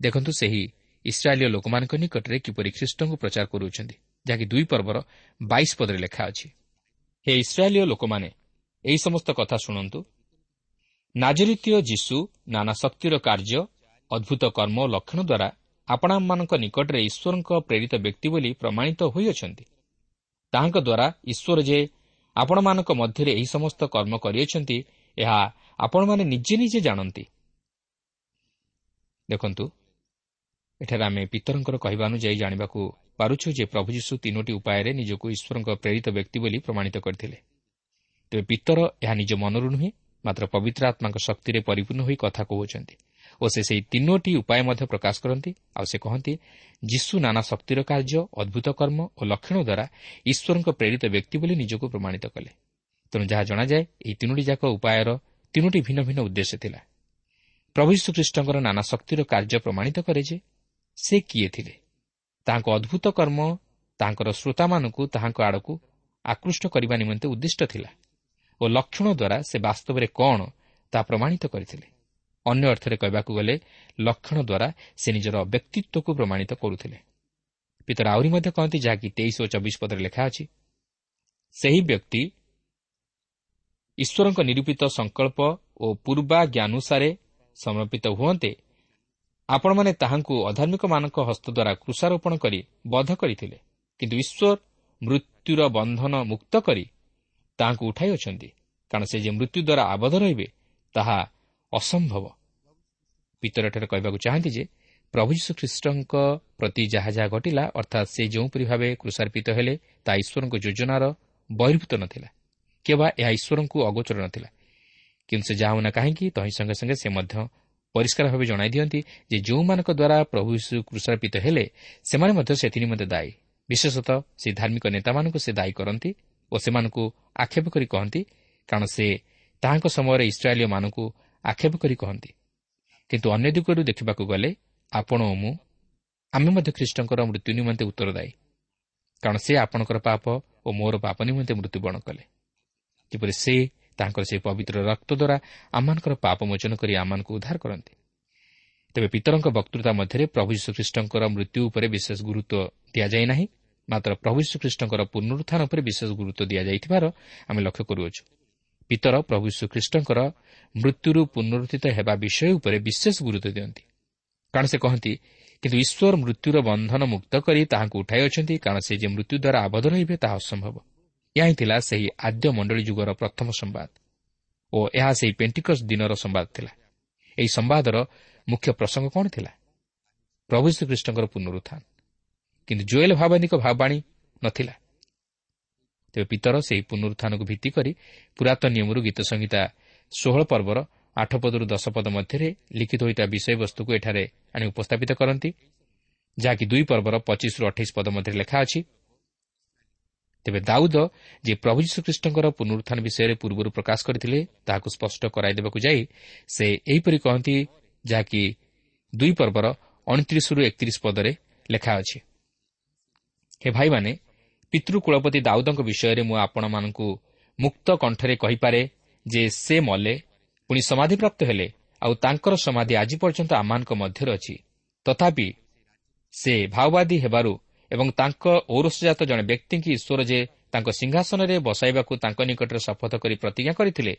ଦେଖନ୍ତୁ ସେହି ଇସ୍ରାଏଲୀୟ ଲୋକମାନଙ୍କ ନିକଟରେ କିପରି ଖ୍ରୀଷ୍ଟଙ୍କୁ ପ୍ରଚାର କରୁଅଛନ୍ତି। ଯାହାକି ଦୁଇ ପର୍ବର ବାଇଶ ପଦରେ ଲେଖା ଅଛି। ହେ ଇସ୍ରାଏଲୀୟ ଲୋକମାନେ ଏହି ସମସ୍ତ କଥା ଶୁଣନ୍ତୁ। ନାଜରିତୀୟ ଯୀଶୁ ନାନା ଶକ୍ତିର କାର୍ଯ୍ୟ ଅଦ୍ଭୁତ କର୍ମ ଓ ଲକ୍ଷଣ ଦ୍ୱାରା ଆପଣମାନଙ୍କ ନିକଟରେ ଈଶ୍ୱରଙ୍କ ପ୍ରେରିତ ବ୍ୟକ୍ତି ବୋଲି ପ୍ରମାଣିତ ହୋଇଅଛନ୍ତି। ତାହାଙ୍କ ଦ୍ୱାରା ଈଶ୍ୱର ଯେ ଆପଣମାନଙ୍କ ମଧ୍ୟରେ ଏହି ସମସ୍ତ କର୍ମ କରିଅଛନ୍ତି ଏହା ଆପଣମାନେ ନିଜେ ନିଜେ ଜାଣନ୍ତି। ଦେଖନ୍ତୁ ଏଠାରେ ଆମେ ପିତରଙ୍କର କହିବା ଅନୁଯାୟୀ ଜାଣିବାକୁ ପାରୁଛୁ ଯେ ପ୍ରଭୁ ଯୀଶୁ ତିନୋଟି ଉପାୟରେ ନିଜକୁ ଈଶ୍ୱରଙ୍କ ପ୍ରେରିତ ବ୍ୟକ୍ତି ବୋଲି ପ୍ରମାଣିତ କରିଥିଲେ। ତେବେ ପିତର ଏହା ନିଜ ମନରୁ ନୁହେଁ ମାତ୍ର ପବିତ୍ର ଆତ୍ମାଙ୍କ ଶକ୍ତିରେ ପରିପୂର୍ଣ୍ଣ ହୋଇ କଥା କହୁଅଛନ୍ତି ଓ ସେ ସେହି ତିନୋଟି ଉପାୟ ମଧ୍ୟ ପ୍ରକାଶ କରନ୍ତି। ଆଉ ସେ କହନ୍ତି ଯୀଶୁ ନାନା ଶକ୍ତିର କାର୍ଯ୍ୟ ଅଦ୍ଭୁତ କର୍ମ ଓ ଲକ୍ଷଣ ଦ୍ୱାରା ଈଶ୍ୱରଙ୍କ ପ୍ରେରିତ ବ୍ୟକ୍ତି ବୋଲି ନିଜକୁ ପ୍ରମାଣିତ କଲେ। ତେଣୁ ଯାହା ଜଣାଯାଏ ଏହି ତିନୋଟି ଯାକ ଉପାୟର ତିନୋଟି ଭିନ୍ନ ଭିନ୍ନ ଉଦ୍ଦେଶ୍ୟ ଥିଲା। ପ୍ରଭୁ ଯୀଶୁଖ୍ରୀଷ୍ଟଙ୍କର ନାନା ଶକ୍ତିର କାର୍ଯ୍ୟ ପ୍ରମାଣିତ କରେ ଯେ ସେ କିଏ ଥିଲେ? ତାହାଙ୍କ ଅଦ୍ଭୁତ କର୍ମ ତାହାଙ୍କର ଶ୍ରୋତାମାନଙ୍କୁ ତାହାଙ୍କ ଆଡ଼କୁ ଆକୃଷ୍ଟ କରିବା ନିମନ୍ତେ ଉଦ୍ଦିଷ୍ଟ ଥିଲା ଓ ଲକ୍ଷଣ ଦ୍ୱାରା ସେ ବାସ୍ତବରେ କ'ଣ ତାହା ପ୍ରମାଣିତ କରିଥିଲେ? ଅନ୍ୟ ଅର୍ଥରେ କହିବାକୁ ଗଲେ ଲକ୍ଷଣ ଦ୍ୱାରା ସେ ନିଜର ବ୍ୟକ୍ତିତ୍ୱକୁ ପ୍ରମାଣିତ କରୁଥିଲେ। ପିତର ଆହୁରି ମଧ୍ୟ କହନ୍ତି ଯାହାକି ତେଇଶ ଓ ଚବିଶ ପଦରେ ଲେଖା ଅଛି ସେହି ବ୍ୟକ୍ତି ଈଶ୍ୱରଙ୍କ ନିରୂପିତ ସଂକଳ୍ପ ଓ ପୂର୍ବା ଜ୍ଞାନୁସାରେ ସମର୍ପିତ ହୁଅନ୍ତେ ଆପଣମାନେ ତାହାଙ୍କୁ ଅଧାର୍ମିକମାନଙ୍କ ହସ୍ତ ଦ୍ୱାରା କୃଷାରୋପଣ କରି ବଧ କରିଥିଲେ। କିନ୍ତୁ ଈଶ୍ୱର ମୃତ୍ୟୁର ବନ୍ଧନ ମୁକ୍ତ କରି ତାହାଙ୍କୁ ଉଠାଇ ଅଛନ୍ତି। କାରଣ ସେ ଯେ ମୃତ୍ୟୁ ଦ୍ୱାରା ଆବଦ୍ଧ ରହିବେ ତାହା ଅସମ୍ଭବ। ପିତରଠାରେ କହିବାକୁ ଚାହାନ୍ତି ଯେ ପ୍ରଭୁ ଯୀଶୁ ଖ୍ରୀଷ୍ଟଙ୍କ ପ୍ରତି ଯାହା ଯାହା ଘଟିଲା ଅର୍ଥାତ୍ ସେ ଯେଉଁପରି ଭାବେ କୃଷାର୍ପିତ ହେଲେ ତାହା ଈଶ୍ୱରଙ୍କ ଯୋଜନାର ବହିର୍ଭୂତ ନଥିଲା। କିମ୍ବା ଏହା ଈଶ୍ୱରଙ୍କୁ ଅଗୋଚର ନଥିଲା। କିନ୍ତୁ ସେ ଯାହା ହେଉନା କାହିଁକି ତହିଁ ସଙ୍ଗେ ସଙ୍ଗେ ସେ ମଧ୍ୟ ପରିଷ୍କାର ଭାବେ ଜଣାଇ ଦିଅନ୍ତି ଯେ ଯେଉଁମାନଙ୍କ ଦ୍ୱାରା ପ୍ରଭୁ ଯୀଶୁ କୃଷାର୍ପିତ ହେଲେ ସେମାନେ ମଧ୍ୟ ସେଥି ନିମନ୍ତେ ଦାୟୀ। ବିଶେଷତଃ ସେହି ଧାର୍ମିକ ନେତାମାନଙ୍କୁ ସେ ଦାୟୀ କରନ୍ତି ଓ ସେମାନଙ୍କୁ ଆକ୍ଷେପ କରି କହନ୍ତି କାରଣ ସେ ତାହାଙ୍କ ସମୟରେ ଇସ୍ରାଏଲୀୟମାନଙ୍କୁ ଆକ୍ଷେପ କରି କହନ୍ତି। କିନ୍ତୁ ଅନ୍ୟ ଦିଗରୁ ଦେଖିବାକୁ ଗଲେ ଆପଣ ଓ ମୁଁ ଆମେ ମଧ୍ୟ ଖ୍ରୀଷ୍ଟଙ୍କର ମୃତ୍ୟୁ ନିମନ୍ତେ ଉତ୍ତରଦାୟୀ କାରଣ ସେ ଆପଣଙ୍କର ପାପ ଓ ମୋର ପାପ ନିମନ୍ତେ ମୃତ୍ୟୁବରଣ କଲେ। ଯେପରି ସେ ତାଙ୍କର ସେହି ପବିତ୍ର ରକ୍ତ ଦ୍ୱାରା ଆମମାନଙ୍କର ପାପ ମୋଚନ କରି ଆମମାନଙ୍କୁ ଉଦ୍ଧାର କରନ୍ତି। ତେବେ ପିତରଙ୍କ ବକ୍ତୃତା ମଧ୍ୟରେ ପ୍ରଭୁ ଯୀଶୁଖ୍ରୀଷ୍ଟଙ୍କର ମୃତ୍ୟୁ ଉପରେ ବିଶେଷ ଗୁରୁତ୍ୱ ଦିଆଯାଇ ନାହିଁ ମାତ୍ର ପ୍ରଭୁ ଯୀଶୁଖ୍ରୀଷ୍ଟଙ୍କର ପୁନରୁତ୍ଥାନ ଉପରେ ବିଶେଷ ଗୁରୁତ୍ୱ ଦିଆଯାଇଥିବାର ଆମେ ଲକ୍ଷ୍ୟ କରୁଅଛୁ। ପିତର ପ୍ରଭୁ ଶ୍ରୀଖ୍ରୀଷ୍ଟଙ୍କର ମୃତ୍ୟୁରୁ ପୁନରୁତ୍ଥିତ ହେବା ବିଷୟ ଉପରେ ବିଶେଷ ଗୁରୁତ୍ୱ ଦିଅନ୍ତି। କାରଣ ସେ କହନ୍ତି କିନ୍ତୁ ଈଶ୍ୱର ମୃତ୍ୟୁର ବନ୍ଧନ ମୁକ୍ତ କରି ତାହାଙ୍କୁ ଉଠାଇ ଅଛନ୍ତି କାରଣ ସେ ଯେ ମୃତ୍ୟୁ ଦ୍ୱାରା ଆବଦ୍ଧ ରହିବେ ତାହା ଅସମ୍ଭବ। ଏହା ହିଁ ଥିଲା ସେହି ଆଦ୍ୟ ମଣ୍ଡଳୀ ଯୁଗର ପ୍ରଥମ ସମ୍ବାଦ ଓ ଏହା ସେହି ପେଣ୍ଟିକସ୍ ଦିନର ସମ୍ବାଦ ଥିଲା। ଏହି ସମ୍ବାଦର ମୁଖ୍ୟ ପ୍ରସଙ୍ଗ କ'ଣ ଥିଲା? ପ୍ରଭୁ ଶ୍ରୀଖ୍ରୀଷ୍ଟଙ୍କର ପୁନରୁତ୍ଥାନ। କିନ୍ତୁ ଜୁଏଲ ଭାବାନୀଙ୍କ ଭାବାଣୀ ନଥିଲା। ତେବେ ପିତର ସେହି ପୁନରୁତ୍ଥାନକୁ ଭିତ୍ତି କରି ପୁରାତନ ନିୟମରୁ ଗୀତ ସଂହିତା ଷୋହଳ ପର୍ବର ଆଠ ପଦରୁ ଦଶ ପଦ ମଧ୍ୟରେ ଲିଖିତ ହୋଇଥିବା ବିଷୟବସ୍ତୁକୁ ଏଠାରେ ଆଣି ଉପସ୍ଥାପିତ କରନ୍ତି ଯାହାକି ଦୁଇ ପର୍ବର ପଚିଶରୁ ଅଠେଇଶ ପଦ ମଧ୍ୟରେ ଲେଖା ଅଛି। ତେବେ ଦାଉଦ ଯେ ପ୍ରଭୁ ଯୀଶୁଖ୍ରୀଷ୍ଟଙ୍କର ପୁନରୁତ୍ଥାନ ବିଷୟରେ ପୂର୍ବରୁ ପ୍ରକାଶ କରିଥିଲେ ତାହାକୁ ସ୍ପଷ୍ଟ କରାଇଦେବାକୁ ଯାଇ ସେ ଏହିପରି କହନ୍ତି ଯାହାକି ଦୁଇ ପର୍ବର ଅଣତିରିଶରୁ ଏକତିରିଶ ପଦରେ ଲେଖା ଅଛି। ହେ ଭାଇମାନେ ପିତୃକୁଳପତି ଦାଉଦଙ୍କ ବିଷୟରେ ମୁଁ ଆପଣମାନଙ୍କୁ ମୁକ୍ତ କଣ୍ଠରେ କହିପାରେ ଯେ ସେ ମଲେ ପୁଣି ସମାଧିପ୍ରାପ୍ତ ହେଲେ ଆଉ ତାଙ୍କର ସମାଧି ଆଜି ପର୍ଯ୍ୟନ୍ତ ଆମମାନଙ୍କ ମଧ୍ୟରେ ଅଛି। ତଥାପି ସେ ଭାଓବାଦୀ ହେବାରୁ ଏବଂ ତାଙ୍କ ଔରସଜାତ ଜଣେ ବ୍ୟକ୍ତିଙ୍କୁ ଈଶ୍ୱର ଯେ ତାଙ୍କ ସିଂହାସନରେ ବସାଇବାକୁ ତାଙ୍କ ନିକଟରେ ଶପଥ କରି ପ୍ରତିଜ୍ଞା କରିଥିଲେ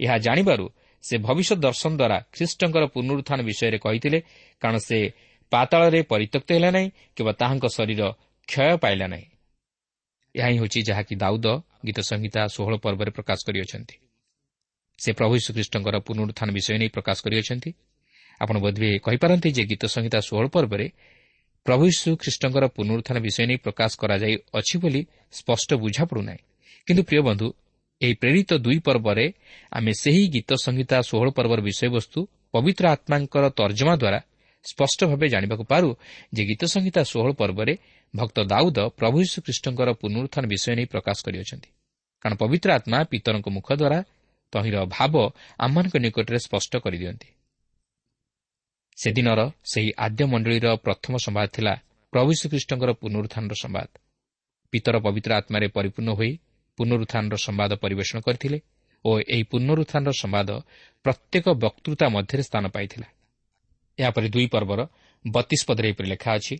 ଏହା ଜାଣିବାରୁ ସେ ଭବିଷ୍ୟତ ଦର୍ଶନ ଦ୍ୱାରା ଖ୍ରୀଷ୍ଟଙ୍କର ପୁନରୁତ୍ଥାନ ବିଷୟରେ କହିଥିଲେ କାରଣ ସେ ପାତାଳରେ ପରିତ୍ୟକ୍ତ ହେଲା ନାହିଁ କିମ୍ବା ତାହାଙ୍କ ଶରୀର କ୍ଷୟ ପାଇଲା ନାହିଁ। ଏହା ହିଁ ହେଉଛି ଯାହାକି ଦାଉଦ ଗୀତ ସଂହିତା ଷୋହଳ ପର୍ବରେ ପ୍ରକାଶ କରିଅଛନ୍ତି। ସେ ପ୍ରଭୁ ଶ୍ରୀଖ୍ରୀଷ୍ଟଙ୍କର ପୁନରୁତ୍ଥାନ ବିଷୟ ନେଇ ପ୍ରକାଶ କରିଅଛନ୍ତି। ଆପଣ ବୋଧହୁଏ କହିପାରନ୍ତି ଯେ ଗୀତ ସଂହିତା ଷୋହଳ ପର୍ବରେ ପ୍ରଭୁ ଯୀଶୁ ଖ୍ରୀଷ୍ଟଙ୍କର ପୁନରୁତ୍ଥାନ ବିଷୟ ନେଇ ପ୍ରକାଶ କରାଯାଇଅଛି ବୋଲି ସ୍ପଷ୍ଟ ବୁଝାପଡ଼ୁନାହିଁ। କିନ୍ତୁ ପ୍ରିୟ ବନ୍ଧୁ ଏହି ପ୍ରେରିତ ଦୁଇ ପର୍ବରେ ଆମେ ସେହି ଗୀତ ସଂହିତା ଷୋହଳ ପର୍ବର ବିଷୟବସ୍ତୁ ପବିତ୍ର ଆତ୍ମାଙ୍କର ତର୍ଜମା ଦ୍ୱାରା ସ୍ପଷ୍ଟ ଭାବେ ଜାଣିବାକୁ ପାରୁ ଯେ ଗୀତ ସଂହିତା ଷୋହଳ ପର୍ବରେ ଭକ୍ତ ଦାଉଦ ପ୍ରଭୁ ଯୀଶୁଖ୍ରୀଷ୍ଟଙ୍କର ପୁନରୁତ୍ଥାନ ବିଷୟ ନେଇ ପ୍ରକାଶ କରିଅଛନ୍ତି। କାରଣ ପବିତ୍ର ଆତ୍ମା ପିତରଙ୍କ ମୁଖ ଦ୍ୱାରା ତହିଁର ଭାବ ଆମମାନଙ୍କ ନିକଟରେ ସ୍ପଷ୍ଟ କରିଦିଅନ୍ତି। ସେଦିନର ସେହି ଆଦ୍ୟ ମଣ୍ଡଳୀର ପ୍ରଥମ ସମ୍ବାଦ ଥିଲା ପ୍ରଭୁ ଶ୍ରୀଖ୍ରୀଷ୍ଟଙ୍କର ପୁନରୁତ୍ଥାନର ସମ୍ବାଦ। ପିତର ପବିତ୍ର ଆତ୍ମାରେ ପରିପୂର୍ଣ୍ଣ ହୋଇ ପୁନରୁତ୍ଥାନର ସମ୍ବାଦ ପରିବେଷଣ କରିଥିଲେ ଓ ଏହି ପୁନରୁତ୍ଥାନର ସମ୍ବାଦ ପ୍ରତ୍ୟେକ ବକ୍ତୃତା ମଧ୍ୟରେ ସ୍ଥାନ ପାଇଥିଲା। ଏହାପରେ ଦୁଇ ପର୍ବର ବତିଶ ପଦରେ ଏପରି ଲେଖା ଅଛି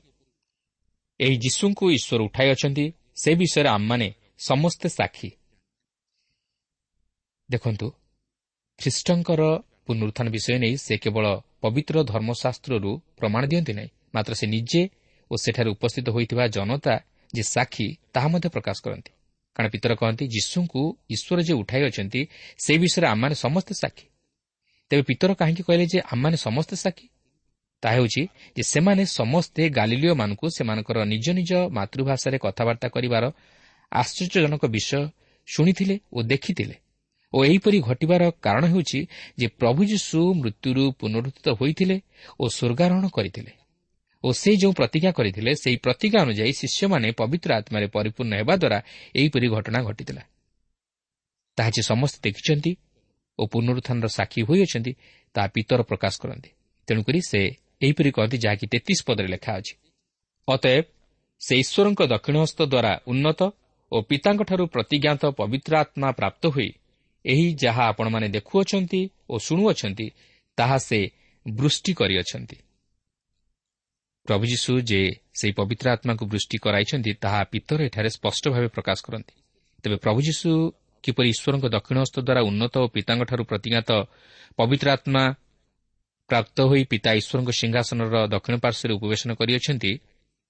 ଏହି ଯୀଶୁଙ୍କୁ ଈଶ୍ୱର ଉଠାଇ ଅଛନ୍ତି ସେ ବିଷୟରେ ଆମମାନେ ସମସ୍ତେ ସାକ୍ଷୀ। ଦେଖନ୍ତୁ ଖ୍ରୀଷ୍ଟଙ୍କର ପୁନରୁତ୍ଥାନ ବିଷୟ ନେଇ ସେ କେବଳ ପବିତ୍ର ଧର୍ମଶାସ୍ତ୍ରରୁ ପ୍ରମାଣ ଦିଅନ୍ତି ନାହିଁ। ମାତ୍ର ସେ ନିଜେ ଓ ସେଠାରେ ଉପସ୍ଥିତ ହୋଇଥିବା ଜନତା ଯେ ସାକ୍ଷୀ ତାହା ମଧ୍ୟ ପ୍ରକାଶ କରନ୍ତି। କାରଣ ପିତର କହନ୍ତି ଯୀଶୁଙ୍କୁ ଈଶ୍ୱର ଯେ ଉଠାଇ ଅଛନ୍ତି ସେ ବିଷୟରେ ଆମମାନେ ସମସ୍ତେ ସାକ୍ଷୀ। ତେବେ ପିତର କାହିଁକି କହିଲେ ଯେ ଆମମାନେ ସମସ୍ତେ ସାକ୍ଷୀ? ତାହା ହେଉଛି ଯେ ସେମାନେ ସମସ୍ତେ ଗାଲିଲିଓମାନଙ୍କୁ ସେମାନଙ୍କର ନିଜ ନିଜ ମାତୃଭାଷାରେ କଥାବାର୍ତ୍ତା କରିବାର ଆଶ୍ଚର୍ଯ୍ୟଜନକ ବିଷୟ ଶୁଣିଥିଲେ ଓ ଦେଖିଥିଲେ। ଓ ଏହିପରି ଘଟିବାର କାରଣ ହେଉଛି ଯେ ପ୍ରଭୁ ଯୀଶୁ ମୃତ୍ୟୁରୁ ପୁନରୁଦ୍ଧିତ ହୋଇଥିଲେ ଓ ସ୍ୱର୍ଗାରୋହଣ କରିଥିଲେ। ଓ ସେ ଯେଉଁ ପ୍ରତିଜ୍ଞା କରିଥିଲେ ସେହି ପ୍ରତିଜ୍ଞା ଅନୁଯାୟୀ ଶିଷ୍ୟମାନେ ପବିତ୍ର ଆତ୍ମାରେ ପରିପୂର୍ଣ୍ଣ ହେବା ଦ୍ୱାରା ଏହିପରି ଘଟଣା ଘଟିଥିଲା। ତାହା ଯେ ସମସ୍ତେ ଦେଖିଛନ୍ତି ଓ ପୁନରୁତ୍ଥାନର ସାକ୍ଷୀ ହୋଇଅଛନ୍ତି ତାହା ପିତର ପ୍ରକାଶ କରନ୍ତି। ତେଣୁକରି ସେ ଏହିପରି କହନ୍ତି ଯାହାକି ତେତିଶ ପଦରେ ଲେଖା ଅଛି। ଅତଏବ ସେ ଈଶ୍ୱରଙ୍କ ଦକ୍ଷିଣ ହସ୍ତ ଦ୍ୱାରା ଉନ୍ନତ ଓ ପିତାଙ୍କଠାରୁ ପ୍ରତିଜ୍ଞାତ ପବିତ୍ର ଆତ୍ମା ପ୍ରାପ୍ତ ହୋଇ ଏହି ଯାହା ଆପଣମାନେ ଦେଖୁଅଛନ୍ତି ଓ ଶୁଣୁଅଛନ୍ତି ତାହା ସେ ବୃଷ୍ଟି କରିଅଛନ୍ତି। ପ୍ରଭୁ ଯୀଶୁ ଯେ ସେହି ପବିତ୍ର ଆତ୍ମାକୁ ବୃଷ୍ଟି କରାଇଛନ୍ତି ତାହା ପିତର ଏଠାରେ ସ୍ପଷ୍ଟ ଭାବେ ପ୍ରକାଶ କରନ୍ତି। ତେବେ ପ୍ରଭୁ ଯୀଶୁ କିପରି ଈଶ୍ୱରଙ୍କ ଦକ୍ଷିଣ ହସ୍ତ ଦ୍ୱାରା ଉନ୍ନତ ଓ ପିତାଙ୍କଠାରୁ ପ୍ରତିଜ୍ଞାତ ପବିତ୍ର ଆତ୍ମା ପ୍ରାପ୍ତ ହୋଇ ପିତା ଈଶ୍ୱରଙ୍କ ସିଂହାସନର ଦକ୍ଷିଣ ପାର୍ଶ୍ୱରେ ଉପବେଶନ କରିଅଛନ୍ତି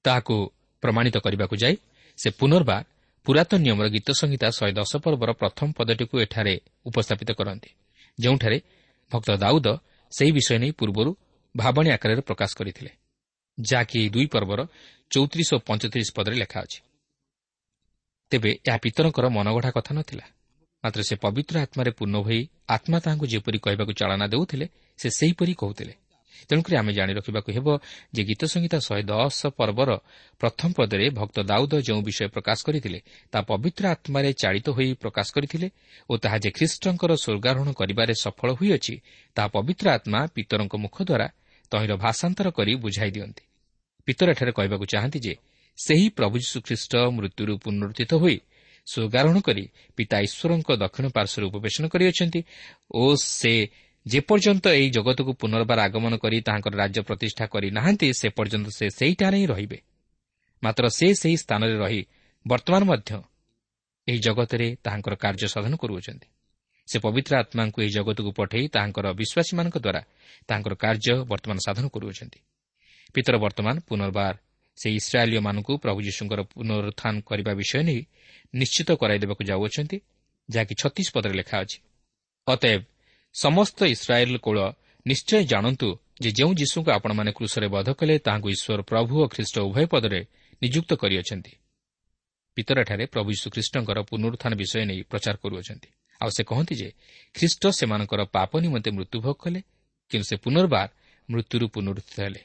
ତାହାକୁ ପ୍ରମାଣିତ କରିବାକୁ ଯାଇ ସେ ପୁନର୍ବାର ପୁରାତନ ନିୟମର ଗୀତ ସଂହିତା ଶହେ ଦଶ ପର୍ବର ପ୍ରଥମ ପଦଟିକୁ ଏଠାରେ ଉପସ୍ଥାପିତ କରନ୍ତି ଯେଉଁଠାରେ ଭକ୍ତ ଦାଉଦ ସେହି ବିଷୟ ନେଇ ପୂର୍ବରୁ ଭାବଣୀ ଆକାରରେ ପ୍ରକାଶ କରିଥିଲେ ଯାହାକି ଏହି ଦୁଇ ପର୍ବର ଚଉତିରିଶ ଓ ପଞ୍ଚତିରିଶ ପଦରେ ଲେଖା ଅଛି। ତେବେ ଏହା ପିତରଙ୍କର ମନଗଢ଼ା କଥା ନଥିଲା ମାତ୍ର ସେ ପବିତ୍ର ଆତ୍ମାରେ ପୂର୍ଣ୍ଣ ହୋଇ ଆତ୍ମା ତାହାଙ୍କୁ ଯେପରି କହିବାକୁ ଚାଳନା ଦେଉଥିଲେ ସେ ସେହିପରି କହୁଥିଲେ। ତେଣୁକରି ଆମେ ଜାଣି ରଖିବାକୁ ହେବ ଯେ ଗୀତ ସଂହିତା ଶହେ ଦଶ ପର୍ବର ପ୍ରଥମ ପଦରେ ଭକ୍ତ ଦାଉଦ ଯେଉଁ ବିଷୟ ପ୍ରକାଶ କରିଥିଲେ ତାହା ପବିତ୍ର ଆତ୍ମାରେ ଚାଳିତ ହୋଇ ପ୍ରକାଶ କରିଥିଲେ ଓ ତାହା ଯେ ଖ୍ରୀଷ୍ଟଙ୍କର ସ୍ୱର୍ଗାରୋହଣ କରିବାରେ ସଫଳ ହୋଇଅଛି ତାହା ପବିତ୍ର ଆତ୍ମା ପିତରଙ୍କ ମୁଖ ଦ୍ୱାରା ତହିଁର ଭାଷାନ୍ତର କରି ବୁଝାଇ ଦିଅନ୍ତି। ପିତର ଏଠାରେ କହିବାକୁ ଚାହାନ୍ତି ଯେ ସେହି ପ୍ରଭୁ ଯୀଶୁଖ୍ରୀଷ୍ଟ ମୃତ୍ୟୁରୁ ପୁନରୁଦ୍ଧିତ ହୋଇ ସ୍ୱର୍ଗାରୋହଣ କରି ପିତା ଈଶ୍ୱରଙ୍କ ଦକ୍ଷିଣ ପାର୍ଶ୍ୱରେ ଉପବେଶନ କରିଅଛନ୍ତି ଓ ସେ ଯେପର୍ଯ୍ୟନ୍ତ ଏହି ଜଗତକୁ ପୁନର୍ବାର ଆଗମନ କରି ତାହାଙ୍କର ରାଜ୍ୟ ପ୍ରତିଷ୍ଠା କରିନାହାନ୍ତି ସେ ପର୍ଯ୍ୟନ୍ତ ସେ ସେହିଠାରେ ହିଁ ରହିବେ। ମାତ୍ର ସେ ସେହି ସ୍ଥାନରେ ରହି ବର୍ତ୍ତମାନ ମଧ୍ୟ ଏହି ଜଗତରେ ତାହାଙ୍କର କାର୍ଯ୍ୟ ସାଧନ କରୁଅଛନ୍ତି। ସେ ପବିତ୍ର ଆତ୍ମାଙ୍କୁ ଏହି ଜଗତକୁ ପଠାଇ ତାହାଙ୍କର ବିଶ୍ୱାସୀମାନଙ୍କ ଦ୍ୱାରା ତାହାଙ୍କର କାର୍ଯ୍ୟ ବର୍ତ୍ତମାନ ସାଧନ କରୁଅଛନ୍ତି। ପିତର ବର୍ତ୍ତମାନ ପୁନର୍ବାର ସେହି ଇସ୍ରାଏଲୀୟମାନଙ୍କୁ ପ୍ରଭୁ ଯୀଶୁଙ୍କର ପୁନରୁତ୍ଥାନ କରିବା ବିଷୟ ନେଇ ନିଶ୍ଚିତ କରାଇଦେବାକୁ ଯାଉଅଛନ୍ତି ଯାହାକି ଛତିଶ ପଦରେ ଲେଖା ଅଛି। ଅତଏବ ସମସ୍ତ ଇସ୍ରାଏଲ୍ କୂଳ ନିଶ୍ଚୟ ଜାଣନ୍ତୁ ଯେ ଯେଉଁ ଯୀଶୁଙ୍କୁ ଆପଣମାନେ କୃଷରେ ବଧ କଲେ ତାହାଙ୍କୁ ଈଶ୍ୱର ପ୍ରଭୁ ଓ ଖ୍ରୀଷ୍ଟ ଉଭୟ ପଦରେ ନିଯୁକ୍ତ କରିଅଛନ୍ତି। ପିତରଠାରେ ପ୍ରଭୁ ଯୀଶୁଖ୍ରୀଷ୍ଟଙ୍କର ପୁନରୁତ୍ଥାନ ବିଷୟ ନେଇ ପ୍ରଚାର କରୁଅଛନ୍ତି। ଆଉ ସେ କହନ୍ତି ଯେ ଖ୍ରୀଷ୍ଟ ସେମାନଙ୍କର ପାପ ନିମନ୍ତେ ମୃତ୍ୟୁଭୋଗ କଲେ କିନ୍ତୁ ସେ ପୁନର୍ବାର ମୃତ୍ୟୁରୁ ପୁନରୁତ୍ଥିତ ହେଲେ।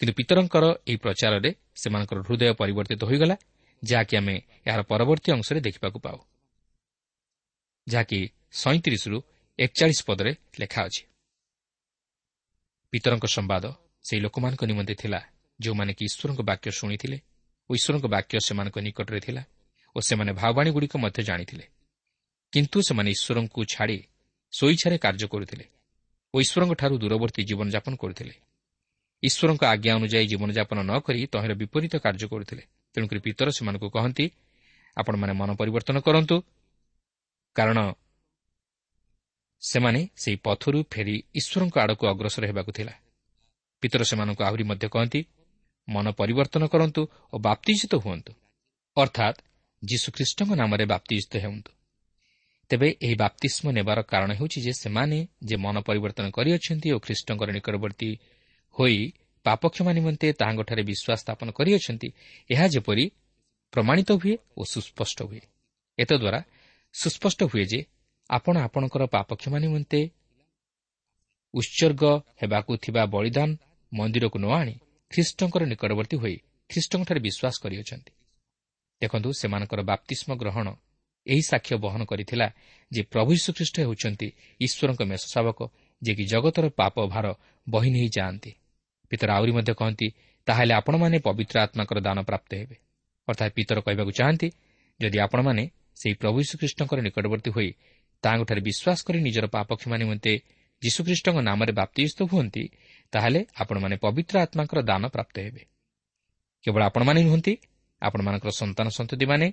କିନ୍ତୁ ପିତରଙ୍କର ଏହି ପ୍ରଚାରରେ ସେମାନଙ୍କର ହୃଦୟ ପରିବର୍ତ୍ତିତ ହୋଇଗଲା ଯାହାକି ଆମେ ଏହାର ପରବର୍ତ୍ତୀ ଅଂଶରେ ଦେଖିବାକୁ ପାଉ। ଯାହାକି ସଇଁତିରିଶରୁ ଏକଚାଳିଶ ପଦରେ ଲେଖା ଅଛି। ପିତରଙ୍କ ସମ୍ବାଦ ସେହି ଲୋକମାନଙ୍କ ନିମନ୍ତେ ଥିଲା ଯେଉଁମାନେ କି ଈଶ୍ୱରଙ୍କ ବାକ୍ୟ ଶୁଣିଥିଲେ ଓ ଈଶ୍ୱରଙ୍କ ବାକ୍ୟ ସେମାନଙ୍କ ନିକଟରେ ଥିଲା ଓ ସେମାନେ ଭାବବାଣୀଗୁଡ଼ିକ ମଧ୍ୟ ଜାଣିଥିଲେ। କିନ୍ତୁ ସେମାନେ ଈଶ୍ୱରଙ୍କୁ ଛାଡ଼ି ସ୍ୱଇଚ୍ଛାରେ କାର୍ଯ୍ୟ କରୁଥିଲେ ଓ ଈଶ୍ୱରଙ୍କଠାରୁ ଦୂରବର୍ତ୍ତୀ ଜୀବନଯାପନ କରୁଥିଲେ। ଈଶ୍ୱରଙ୍କ ଆଜ୍ଞା ଅନୁଯାୟୀ ଜୀବନଯାପନ ନ କରି ତହିଁର ବିପରୀତ କାର୍ଯ୍ୟ କରୁଥିଲେ। ତେଣୁକରି ପିତର ସେମାନଙ୍କୁ କହନ୍ତି ଆପଣମାନେ ମନ ପରିବର୍ତ୍ତନ କରନ୍ତୁ। କାରଣ ସେମାନେ ସେହି ପଥରୁ ଫେରି ଈଶ୍ୱରଙ୍କ ଆଡ଼କୁ ଅଗ୍ରସର ହେବାକୁ ଥିଲା। ପିତର ସେମାନଙ୍କୁ ଆହୁରି ମଧ୍ୟ କହନ୍ତି ମନ ପରିବର୍ତ୍ତନ କରନ୍ତୁ ଓ ବାପ୍ତିଜିତ ହୁଅନ୍ତୁ। ଅର୍ଥାତ୍ ଯୀଶୁଖ୍ରୀଷ୍ଟଙ୍କ ନାମରେ ବାପ୍ତିଜିତ ହେଉନ୍ତୁ। ତେବେ ଏହି ବାପ୍ତିଷ୍ମ ନେବାର କାରଣ ହେଉଛି ଯେ ସେମାନେ ଯେ ମନ ପରିବର୍ତ୍ତନ କରିଅଛନ୍ତି ଓ ଖ୍ରୀଷ୍ଟଙ୍କର ନିକଟବର୍ତ୍ତୀ ହୋଇ ପାପକ୍ଷମା ନିମନ୍ତେ ତାହାଙ୍କଠାରେ ବିଶ୍ୱାସ ସ୍ଥାପନ କରିଅଛନ୍ତି ଏହା ଯେପରି ପ୍ରମାଣିତ ହୁଏ ଓ ସୁସ୍ପଷ୍ଟ ହୁଏ। ଏତଦ୍ୱାରା ସୁସ୍ପଷ୍ଟ ହୁଏ ଯେ ଆପଣ ଆପଣଙ୍କର ପାପକ୍ଷମା ନିମନ୍ତେ ଉତ୍ସର୍ଗ ହେବାକୁ ଥିବା ବଳିଦାନ ମନ୍ଦିରକୁ ନ ଆଣି ଖ୍ରୀଷ୍ଟଙ୍କର ନିକଟବର୍ତ୍ତୀ ହୋଇ ଖ୍ରୀଷ୍ଟଙ୍କଠାରେ ବିଶ୍ୱାସ କରିଅଛନ୍ତି। ଦେଖନ୍ତୁ ସେମାନଙ୍କର ବାପ୍ତିଷ୍ମ ଗ୍ରହଣ ଏହି ସାକ୍ଷ୍ୟ ବହନ କରିଥିଲା ଯେ ପ୍ରଭୁ ଯୀଶୁଖ୍ରୀଷ୍ଟ ହେଉଛନ୍ତି ଈଶ୍ୱରଙ୍କ ମେଷ ଶାବକ ଯିଏକି ଜଗତର ପାପ ଭାର ବହି ନେଇ ଯାଆନ୍ତି। ପିତର ଆହୁରି ମଧ୍ୟ କହନ୍ତି ତାହେଲେ ଆପଣମାନେ ପବିତ୍ର ଆତ୍ମାଙ୍କର ଦାନ ପ୍ରାପ୍ତ ହେବେ। ଅର୍ଥାତ୍ ପିତର କହିବାକୁ ଚାହାନ୍ତି ଯଦି ଆପଣମାନେ ସେହି ପ୍ରଭୁ ଯୀଶୁଖ୍ରୀଷ୍ଟଙ୍କର ନିକଟବର୍ତ୍ତୀ ହୋଇ ତାହାଙ୍କଠାରେ ବିଶ୍ୱାସ କରି ନିଜର ପାପକ୍ଷମା ନିମନ୍ତେ ଯୀଶୁଖ୍ରୀଷ୍ଟଙ୍କ ନାମରେ ବାପ୍ତିସ୍ତ ହୁଅନ୍ତି ତାହେଲେ ଆପଣମାନେ ପବିତ୍ର ଆତ୍ମାଙ୍କର ଦାନ ପ୍ରାପ୍ତ ହେବେ। କେବଳ ଆପଣମାନେ ନୁହନ୍ତି ଆପଣମାନଙ୍କର ସନ୍ତାନ ସନ୍ତତିମାନେ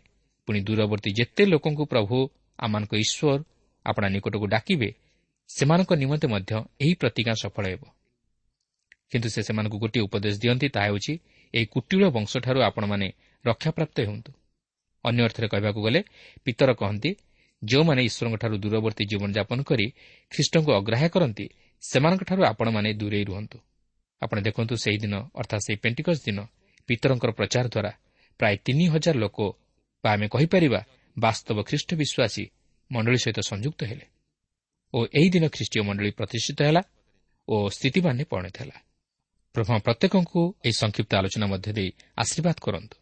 ପୁଣି ଦୂରବର୍ତ୍ତୀ ଯେତେ ଲୋକଙ୍କୁ ପ୍ରଭୁ ଆମମାନଙ୍କ ଈଶ୍ୱର ଆପଣା ନିକଟକୁ ଡାକିବେ ସେମାନଙ୍କ ନିମନ୍ତେ ମଧ୍ୟ ଏହି ପ୍ରତିଜ୍ଞା ସଫଳ ହେବ। କିନ୍ତୁ ସେ ସେମାନଙ୍କୁ ଗୋଟିଏ ଉପଦେଶ ଦିଅନ୍ତି ତାହା ହେଉଛି ଏହି କୁଟିଳ ବଂଶଠାରୁ ଆପଣମାନେ ରକ୍ଷାପ୍ରାପ୍ତ ହୁଅନ୍ତୁ। ଅନ୍ୟ ଅର୍ଥରେ କହିବାକୁ ଗଲେ ପିତର କହନ୍ତି ଯେଉଁମାନେ ଈଶ୍ୱରଙ୍କଠାରୁ ଦୂରବର୍ତ୍ତୀ ଜୀବନଯାପନ କରି ଖ୍ରୀଷ୍ଟଙ୍କୁ ଅଗ୍ରାହ୍ୟ କରନ୍ତି ସେମାନଙ୍କଠାରୁ ଆପଣମାନେ ଦୂରେଇ ରୁହନ୍ତୁ। ଆପଣ ଦେଖନ୍ତୁ ସେହିଦିନ ଅର୍ଥାତ୍ ସେହି ପେଣ୍ଟିକସ୍ ଦିନ ପିତରଙ୍କର ପ୍ରଚାର ଦ୍ୱାରା ପ୍ରାୟ ତିନି ହଜାର ଲୋକ ବା ଆମେ କହିପାରିବା ବାସ୍ତବ ଖ୍ରୀଷ୍ଟ ବିଶ୍ୱାସୀ ମଣ୍ଡଳୀ ସହିତ ସଂଯୁକ୍ତ ହେଲେ। ଓ ଏହି ଦିନ ଖ୍ରୀଷ୍ଟୀୟ ମଣ୍ଡଳୀ ପ୍ରତିଷ୍ଠିତ ହେଲା ଓ ସ୍ଥିତିମାନେ ପରିଣତ ହେଲା। ପ୍ରଭୁ ପ୍ରତ୍ୟେକଙ୍କୁ ଏହି ସଂକ୍ଷିପ୍ତ ଆଲୋଚନା ମଧ୍ୟ ଦେଇ ଆଶୀର୍ବାଦ କରନ୍ତୁ।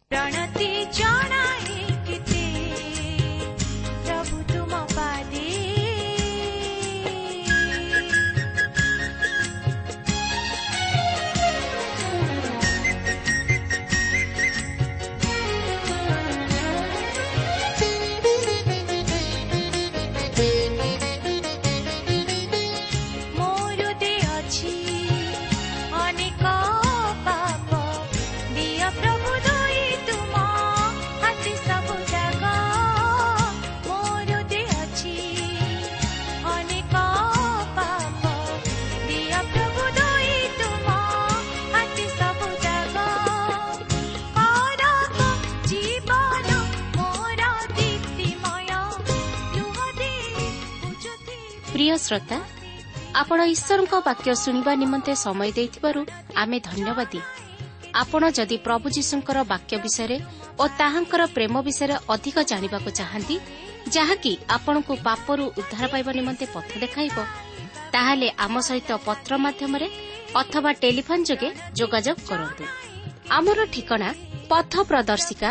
ଶ୍ରୋତା ଆପଣ ଈଶ୍ୱରଙ୍କ ବାକ୍ୟ ଶୁଣିବା ନିମନ୍ତେ ସମୟ ଦେଇଥିବାରୁ ଆମେ ଧନ୍ୟବାଦୀ। ଆପଣ ଯଦି ପ୍ରଭୁ ଯୀଶୁଙ୍କର ବାକ୍ୟ ବିଷୟରେ ଓ ତାହାଙ୍କର ପ୍ରେମ ବିଷୟରେ ଅଧିକ ଜାଣିବାକୁ ଚାହାନ୍ତି ଯାହାକି ଆପଣଙ୍କୁ ପାପରୁ ଉଦ୍ଧାର ପାଇବା ନିମନ୍ତେ ପଥ ଦେଖାଇବ ତାହେଲେ ଆମ ସହିତ ପତ୍ର ମାଧ୍ୟମରେ ଅଥବା ଟେଲିଫୋନ୍ ଯୋଗେ ଯୋଗାଯୋଗ କରନ୍ତୁ। ପଥ ପ୍ରଦର୍ଶିକା